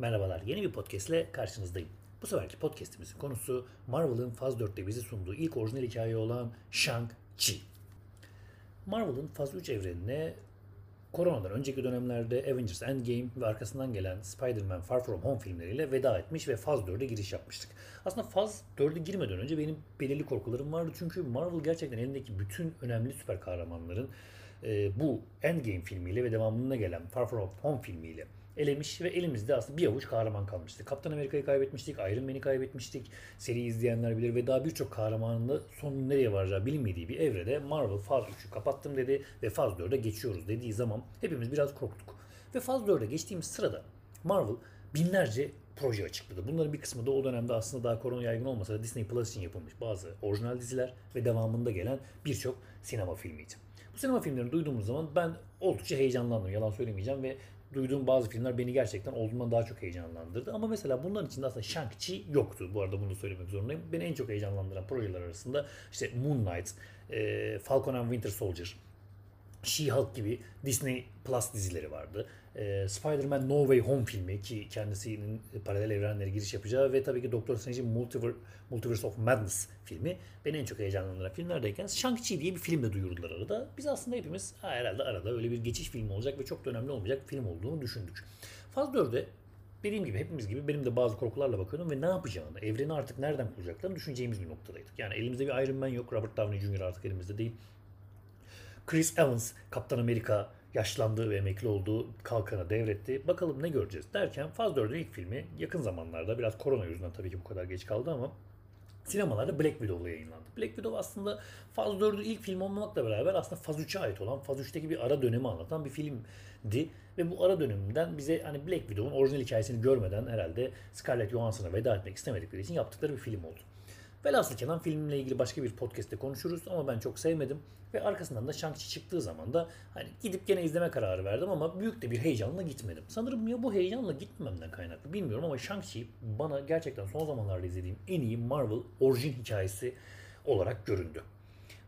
Merhabalar, yeni bir podcast ile karşınızdayım. Bu seferki podcastimizin konusu Marvel'ın Faz 4'te bize sunduğu ilk orijinal hikaye olan Shang-Chi. Marvel'ın Faz 3 evrenine koronadan önceki dönemlerde Avengers Endgame ve arkasından gelen Spider-Man Far From Home filmleriyle veda etmiş ve Faz 4'e giriş yapmıştık. Aslında Faz 4'e girmeden önce benim belirli korkularım vardı çünkü Marvel gerçekten elindeki bütün önemli süper kahramanların e, bu Endgame filmiyle ve devamında gelen Far From Home filmiyle elemiş ve elimizde aslında bir avuç kahraman kalmıştı. Kaptan Amerika'yı kaybetmiştik, Iron Man'i kaybetmiştik. Seri izleyenler bilir ve daha birçok kahramanın da sonun nereye varacağı bilinmediği bir evrede Marvel Faz 3'ü kapattım dedi ve Faz 4'e geçiyoruz dediği zaman hepimiz biraz korktuk. Ve Faz 4'e geçtiğimiz sırada Marvel binlerce proje açıkladı. Bunların bir kısmı da o dönemde aslında daha korona yaygın olmasa da Disney Plus için yapılmış bazı orijinal diziler ve devamında gelen birçok sinema filmiydi. Bu sinema filmlerini duyduğumuz zaman ben oldukça heyecanlandım. Yalan söylemeyeceğim ve duyduğum bazı filmler beni gerçekten olduğundan daha çok heyecanlandırdı. Ama mesela bunların içinde aslında Shang-Chi yoktu. Bu arada bunu söylemek zorundayım. Beni en çok heyecanlandıran projeler arasında işte Moon Knight, e, Falcon and Winter Soldier, She-Hulk gibi Disney Plus dizileri vardı. Ee, Spider-Man No Way Home filmi ki kendisinin paralel evrenlere giriş yapacağı ve tabii ki Doctor Strange'in Multiverse, Multiverse of Madness filmi beni en çok heyecanlandıran filmlerdeyken Shang-Chi diye bir film de duyurdular arada. Biz aslında hepimiz ha, herhalde arada öyle bir geçiş filmi olacak ve çok da önemli olmayacak film olduğunu düşündük. Faz 4'e dediğim gibi hepimiz gibi benim de bazı korkularla bakıyordum ve ne yapacağını, evreni artık nereden kuracaklarını düşüneceğimiz bir noktadaydık. Yani elimizde bir Iron Man yok, Robert Downey Jr. artık elimizde değil. Chris Evans, Kaptan Amerika yaşlandığı ve emekli olduğu kalkanı devretti. Bakalım ne göreceğiz derken Faz 4'ün ilk filmi yakın zamanlarda biraz korona yüzünden tabii ki bu kadar geç kaldı ama sinemalarda Black Widow'la yayınlandı. Black Widow aslında Faz 4'ün ilk film olmamakla beraber aslında Faz 3'e ait olan Faz 3'teki bir ara dönemi anlatan bir filmdi. Ve bu ara döneminden bize hani Black Widow'un orijinal hikayesini görmeden herhalde Scarlett Johansson'a veda etmek istemedikleri için yaptıkları bir film oldu. Velhasıl kelam filmle ilgili başka bir podcast'te konuşuruz ama ben çok sevmedim. Ve arkasından da Shang-Chi çıktığı zaman da hani gidip gene izleme kararı verdim ama büyük de bir heyecanla gitmedim. Sanırım ya bu heyecanla gitmememden kaynaklı bilmiyorum ama Shang-Chi bana gerçekten son zamanlarda izlediğim en iyi Marvel orijin hikayesi olarak göründü.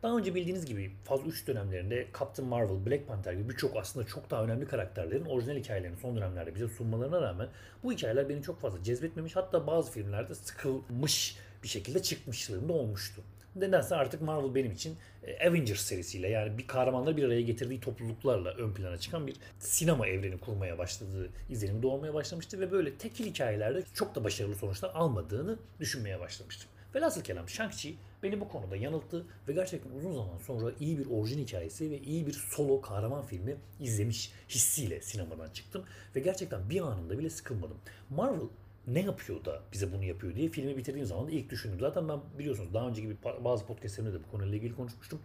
Daha önce bildiğiniz gibi Faz 3 dönemlerinde Captain Marvel, Black Panther gibi birçok aslında çok daha önemli karakterlerin orijinal hikayelerini son dönemlerde bize sunmalarına rağmen bu hikayeler beni çok fazla cezbetmemiş. Hatta bazı filmlerde sıkılmış bir şekilde çıkmışlığında olmuştu. Nedense artık Marvel benim için e, Avengers serisiyle yani bir kahramanları bir araya getirdiği topluluklarla ön plana çıkan bir sinema evreni kurmaya başladığı izlenimi doğmaya başlamıştı ve böyle tekil hikayelerde çok da başarılı sonuçlar almadığını düşünmeye başlamıştım. Velhasıl kelam Shang-Chi beni bu konuda yanılttı ve gerçekten uzun zaman sonra iyi bir orijin hikayesi ve iyi bir solo kahraman filmi izlemiş hissiyle sinemadan çıktım ve gerçekten bir anında bile sıkılmadım. Marvel ne yapıyor da bize bunu yapıyor diye filmi bitirdiğim zaman ilk düşündüm. Zaten ben biliyorsunuz daha önce gibi bazı podcastlerimde de bu konuyla ilgili konuşmuştum.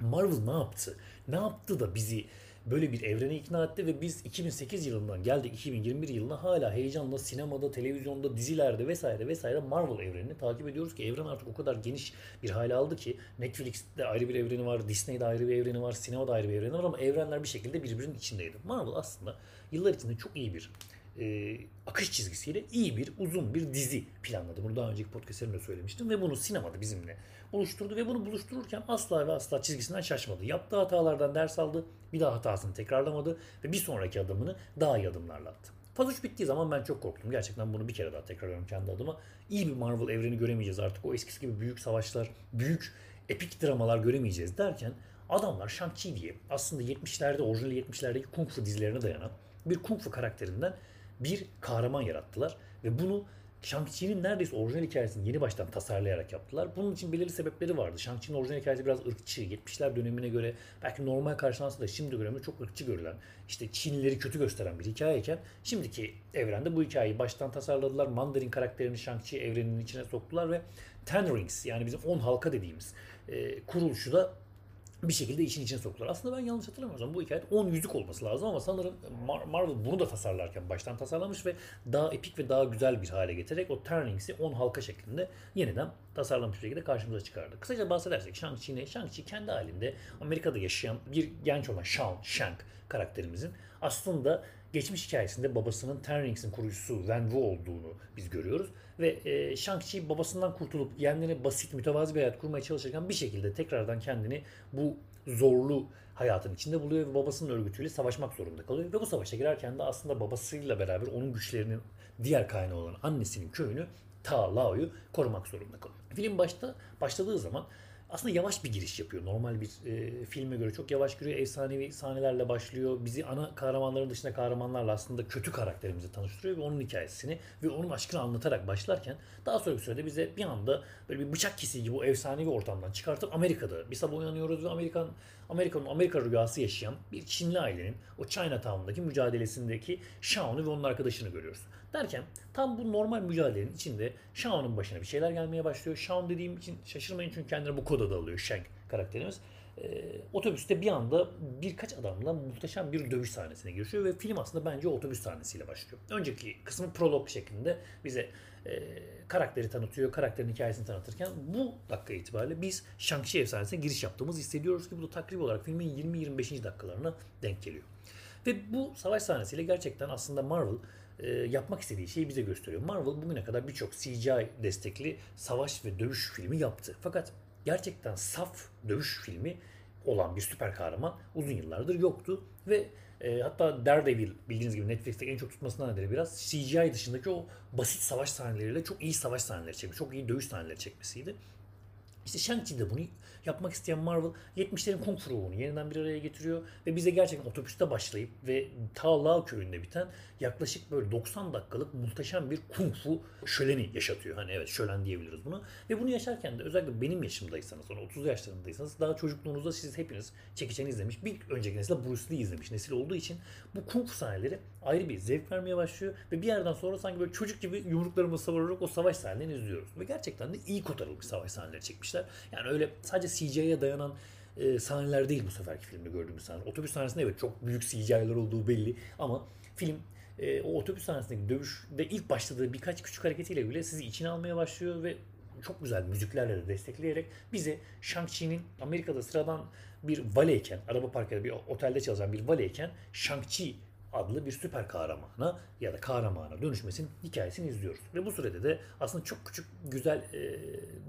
Marvel ne yaptı? Ne yaptı da bizi böyle bir evrene ikna etti ve biz 2008 yılından geldik 2021 yılına hala heyecanla sinemada, televizyonda, dizilerde vesaire vesaire Marvel evrenini takip ediyoruz ki evren artık o kadar geniş bir hale aldı ki Netflix'te ayrı bir evreni var, Disney'de ayrı bir evreni var, sinemada ayrı bir evreni var ama evrenler bir şekilde birbirinin içindeydi. Marvel aslında yıllar içinde çok iyi bir e, akış çizgisiyle iyi bir uzun bir dizi planladı. Bunu daha önceki podcastlerimde söylemiştim ve bunu sinemada bizimle buluşturdu ve bunu buluştururken asla ve asla çizgisinden şaşmadı. Yaptığı hatalardan ders aldı, bir daha hatasını tekrarlamadı ve bir sonraki adımını daha iyi adımlarla attı. Faz 3 bittiği zaman ben çok korktum. Gerçekten bunu bir kere daha tekrarlıyorum kendi adıma. İyi bir Marvel evreni göremeyeceğiz artık. O eskisi gibi büyük savaşlar, büyük epik dramalar göremeyeceğiz derken adamlar Shang-Chi diye aslında 70'lerde, orijinal 70'lerdeki Kung Fu dizilerine dayanan bir Kung Fu karakterinden bir kahraman yarattılar. Ve bunu Shang-Chi'nin neredeyse orijinal hikayesini yeni baştan tasarlayarak yaptılar. Bunun için belirli sebepleri vardı. Shang-Chi'nin orijinal hikayesi biraz ırkçı. 70'ler dönemine göre belki normal karşılansa da şimdi göre çok ırkçı görülen, işte Çinlileri kötü gösteren bir hikayeyken şimdiki evrende bu hikayeyi baştan tasarladılar. Mandarin karakterini Shang-Chi evreninin içine soktular ve Ten Rings yani bizim 10 halka dediğimiz e, kuruluşu da bir şekilde işin içine soktular. Aslında ben yanlış hatırlamıyorsam bu hikaye 10 yüzük olması lazım ama sanırım Marvel bunu da tasarlarken baştan tasarlamış ve daha epik ve daha güzel bir hale getirerek o Turnings'i 10 halka şeklinde yeniden tasarlanmış bir şekilde karşımıza çıkardı. Kısaca bahsedersek Shang-Chi ne? Shang-Chi kendi halinde Amerika'da yaşayan bir genç olan Shang, Shang karakterimizin aslında geçmiş hikayesinde babasının Ten Rings'in kurucusu Wen Wu olduğunu biz görüyoruz. Ve e, Shang-Chi babasından kurtulup kendine basit mütevazi bir hayat kurmaya çalışırken bir şekilde tekrardan kendini bu zorlu hayatın içinde buluyor ve babasının örgütüyle savaşmak zorunda kalıyor. Ve bu savaşa girerken de aslında babasıyla beraber onun güçlerinin diğer kaynağı olan annesinin köyünü Ta Lao'yu korumak zorunda kalıyor. Film başta başladığı zaman aslında yavaş bir giriş yapıyor. Normal bir e, filme göre çok yavaş giriyor. Efsanevi sahnelerle başlıyor. Bizi ana kahramanların dışında kahramanlarla aslında kötü karakterimizi tanıştırıyor ve onun hikayesini ve onun aşkını anlatarak başlarken daha sonra bir sürede bize bir anda böyle bir bıçak kesiği gibi o efsanevi ortamdan çıkartıp Amerika'da bir sabah uyanıyoruz ve Amerikan Amerika'nın Amerika rüyası yaşayan bir Çinli ailenin o Chinatown'daki mücadelesindeki Shao'nu ve onun arkadaşını görüyoruz. Derken tam bu normal mücadelenin içinde Shao'nun başına bir şeyler gelmeye başlıyor. Shao dediğim için şaşırmayın çünkü kendine bu koda da alıyor Shang karakterimiz. Ee, otobüste bir anda birkaç adamla muhteşem bir dövüş sahnesine girişiyor ve film aslında bence otobüs sahnesiyle başlıyor. Önceki kısmı prolog şeklinde bize e, karakteri tanıtıyor, karakterin hikayesini tanıtırken bu dakika itibariyle biz Shang-Chi efsanesine giriş yaptığımızı hissediyoruz ki bu da takribi olarak filmin 20-25. dakikalarına denk geliyor. Ve bu savaş sahnesiyle gerçekten aslında Marvel e, yapmak istediği şeyi bize gösteriyor. Marvel bugüne kadar birçok CGI destekli savaş ve dövüş filmi yaptı. Fakat gerçekten saf dövüş filmi olan bir süper kahraman uzun yıllardır yoktu ve e, hatta Daredevil bildiğiniz gibi Netflix'te en çok tutmasından nedeni biraz CGI dışındaki o basit savaş sahneleriyle çok iyi savaş sahneleri çekmiş, çok iyi dövüş sahneleri çekmesiydi. İşte Shang-Chi de bunu yapmak isteyen Marvel 70'lerin kung fu ruhunu yeniden bir araya getiriyor ve bize gerçekten otobüste başlayıp ve Ta Lao köyünde biten yaklaşık böyle 90 dakikalık muhteşem bir kung fu şöleni yaşatıyor. Hani evet şölen diyebiliriz bunu. Ve bunu yaşarken de özellikle benim yaşımdaysanız, sonra 30 yaşlarındaysanız daha çocukluğunuzda siz hepiniz çekiçeni izlemiş. Bir önceki nesil Bruce Lee izlemiş nesil olduğu için bu kung fu sahneleri ayrı bir zevk vermeye başlıyor ve bir yerden sonra sanki böyle çocuk gibi yumruklarımızı savurarak o savaş sahnelerini izliyoruz. Ve gerçekten de iyi kotarılmış savaş sahneleri çekmişler. Yani öyle sadece CGI'ye dayanan e, sahneler değil bu seferki filmde gördüğümüz sahne. Otobüs sahnesinde evet çok büyük CGI'ler olduğu belli ama film e, o otobüs sahnesindeki dövüşte ilk başladığı birkaç küçük hareketiyle bile sizi içine almaya başlıyor ve çok güzel müziklerle de destekleyerek bize Shang-Chi'nin Amerika'da sıradan bir valeyken, araba park bir otelde çalışan bir valeyken Shang-Chi adlı bir süper kahramana ya da kahramana dönüşmesinin hikayesini izliyoruz. Ve bu sürede de aslında çok küçük güzel e,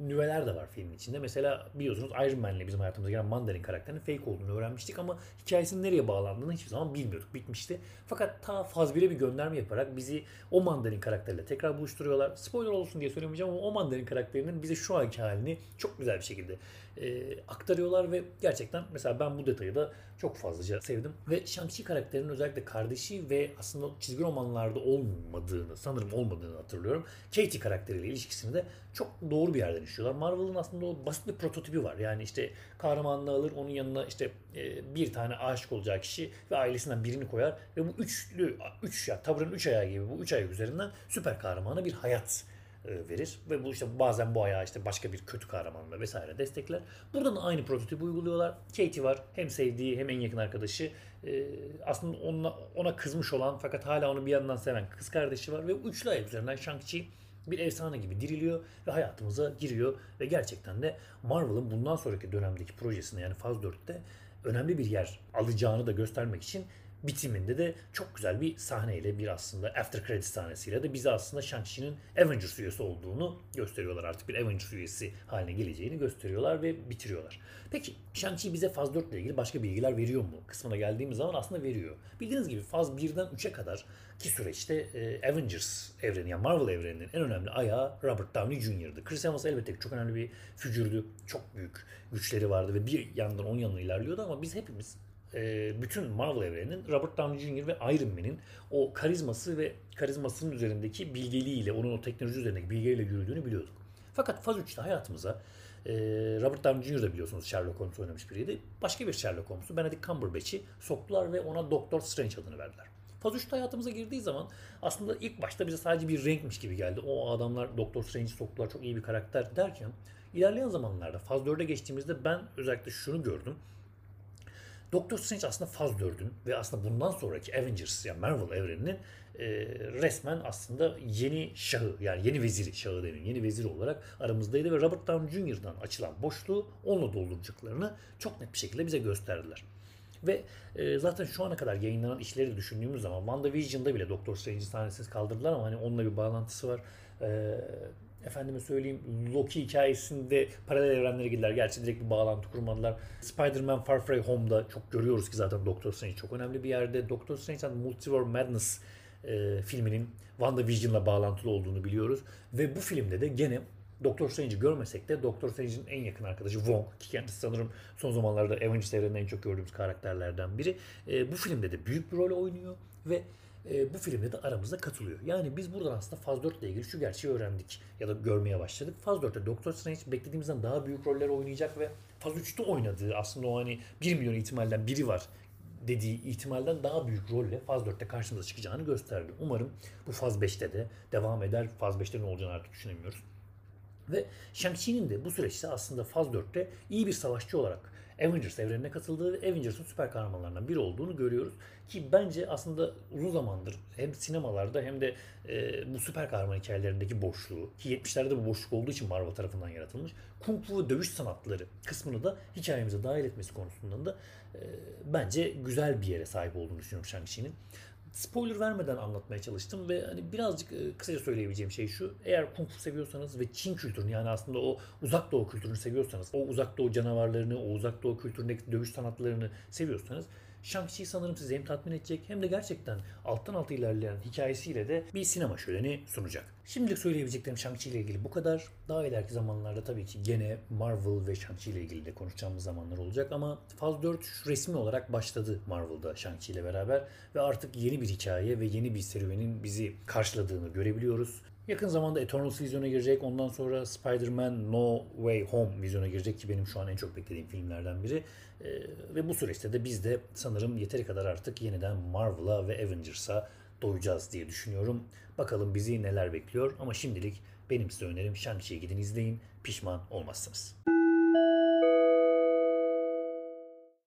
nüveler de var filmin içinde. Mesela biliyorsunuz Iron Man'le bizim hayatımıza gelen Mandarin karakterinin fake olduğunu öğrenmiştik ama hikayesinin nereye bağlandığını hiçbir zaman bilmiyorduk. Bitmişti. Fakat ta faz bile bir gönderme yaparak bizi o Mandarin karakterle tekrar buluşturuyorlar. Spoiler olsun diye söylemeyeceğim ama o Mandarin karakterinin bize şu anki halini çok güzel bir şekilde e, aktarıyorlar ve gerçekten mesela ben bu detayı da çok fazlaca sevdim. Ve Shang-Chi karakterinin özellikle kardeşi ve aslında çizgi romanlarda olmadığını, sanırım olmadığını hatırlıyorum. Katie karakteriyle ilişkisini de çok doğru bir yerden işliyorlar. Marvel'ın aslında o basit bir prototipi var. Yani işte kahramanını alır, onun yanına işte e, bir tane aşık olacağı kişi ve ailesinden birini koyar ve bu üçlü, üç ya taburenin üç ayağı gibi bu üç ayak üzerinden süper kahramana bir hayat verir ve bu işte bazen bu ayağı işte başka bir kötü kahramanla vesaire destekler. Burada da aynı prototipi uyguluyorlar. Katie var. Hem sevdiği hem en yakın arkadaşı. Ee, aslında ona, ona kızmış olan fakat hala onu bir yandan seven kız kardeşi var ve üçlü ayak üzerinden Shang-Chi bir efsane gibi diriliyor ve hayatımıza giriyor ve gerçekten de Marvel'ın bundan sonraki dönemdeki projesinde yani Faz 4'te önemli bir yer alacağını da göstermek için bitiminde de çok güzel bir sahneyle bir aslında after credit sahnesiyle de bize aslında Shang-Chi'nin Avengers üyesi olduğunu gösteriyorlar. Artık bir Avengers üyesi haline geleceğini gösteriyorlar ve bitiriyorlar. Peki Shang-Chi bize faz 4 ile ilgili başka bilgiler veriyor mu? Kısmına geldiğimiz zaman aslında veriyor. Bildiğiniz gibi faz 1'den 3'e kadar ki süreçte e, Avengers evreni yani Marvel evreninin en önemli ayağı Robert Downey Jr.'dı. Chris Evans elbette çok önemli bir figürdü. Çok büyük güçleri vardı ve bir yandan on yanına ilerliyordu ama biz hepimiz e, bütün Marvel evreninin Robert Downey Jr. ve Iron Man'in o karizması ve karizmasının üzerindeki bilgeliğiyle, onun o teknoloji üzerindeki bilgiyle yürüdüğünü biliyorduk. Fakat Faz 3'te hayatımıza e, Robert Downey Jr. da biliyorsunuz Sherlock Holmes oynamış biriydi. Başka bir Sherlock Holmes'u Benedict Cumberbatch'i soktular ve ona Doctor Strange adını verdiler. Faz 3'te hayatımıza girdiği zaman aslında ilk başta bize sadece bir renkmiş gibi geldi. O adamlar Doctor Strange'i soktular çok iyi bir karakter derken ilerleyen zamanlarda Faz 4'e geçtiğimizde ben özellikle şunu gördüm. Doctor Strange aslında Faz 4'ün ve aslında bundan sonraki Avengers yani Marvel evreninin e, resmen aslında yeni şahı yani yeni veziri şahı demin yeni vezir olarak aramızdaydı ve Robert Downey Jr.'dan açılan boşluğu onunla dolduracaklarını çok net bir şekilde bize gösterdiler. Ve e, zaten şu ana kadar yayınlanan işleri düşündüğümüz zaman WandaVision'da bile Doctor Strange'i sahnesiz kaldırdılar ama hani onunla bir bağlantısı var. E, efendime söyleyeyim Loki hikayesinde paralel evrenlere girdiler. Gerçi direkt bir bağlantı kurmadılar. Spider-Man Far From Home'da çok görüyoruz ki zaten Doctor Strange çok önemli bir yerde. Doctor Strange and Multiverse Madness e, filminin WandaVision'la bağlantılı olduğunu biliyoruz. Ve bu filmde de gene Doctor Strange'i görmesek de Doctor Strange'in en yakın arkadaşı Wong ki kendisi sanırım son zamanlarda Avengers evreninde en çok gördüğümüz karakterlerden biri. E, bu filmde de büyük bir rol oynuyor ve e, bu filmde de aramıza katılıyor. Yani biz buradan aslında Faz 4 ile ilgili şu gerçeği öğrendik ya da görmeye başladık. Faz 4'te Doctor Strange beklediğimizden daha büyük roller oynayacak ve Faz 3'te oynadığı aslında o hani 1 milyon ihtimalden biri var dediği ihtimalden daha büyük rolle Faz 4'te karşımıza çıkacağını gösterdi. Umarım bu Faz 5'te de devam eder. Faz 5'te ne olacağını artık düşünemiyoruz. Ve Shang-Chi'nin de bu süreçte aslında Faz 4'te iyi bir savaşçı olarak Avengers evrenine katıldığı ve Avengers'ın süper kahramanlarından biri olduğunu görüyoruz. Ki bence aslında uzun zamandır hem sinemalarda hem de e, bu süper kahraman hikayelerindeki boşluğu ki 70'lerde bu boşluk olduğu için Marvel tarafından yaratılmış kung fu ve dövüş sanatları kısmını da hikayemize dahil etmesi konusunda da e, bence güzel bir yere sahip olduğunu düşünüyorum Shang-Chi'nin spoiler vermeden anlatmaya çalıştım ve hani birazcık e, kısaca söyleyebileceğim şey şu. Eğer kung fu seviyorsanız ve Çin kültürünü yani aslında o uzak doğu kültürünü seviyorsanız, o uzak doğu canavarlarını, o uzak doğu kültüründeki dövüş sanatlarını seviyorsanız Shang-Chi sanırım sizi hem tatmin edecek hem de gerçekten alttan alta ilerleyen hikayesiyle de bir sinema şöleni sunacak. Şimdilik söyleyebileceklerim Shang-Chi ile ilgili bu kadar. Daha ileriki zamanlarda tabii ki gene Marvel ve Shang-Chi ile ilgili de konuşacağımız zamanlar olacak ama Faz 4 resmi olarak başladı Marvel'da Shang-Chi ile beraber ve artık yeni bir hikaye ve yeni bir serüvenin bizi karşıladığını görebiliyoruz. Yakın zamanda Eternals vizyona girecek. Ondan sonra Spider-Man No Way Home vizyona girecek ki benim şu an en çok beklediğim filmlerden biri. Ee, ve bu süreçte de biz de sanırım yeteri kadar artık yeniden Marvel'a ve Avengers'a doyacağız diye düşünüyorum. Bakalım bizi neler bekliyor ama şimdilik benim size önerim Shang-Chi'ye gidin izleyin. Pişman olmazsınız.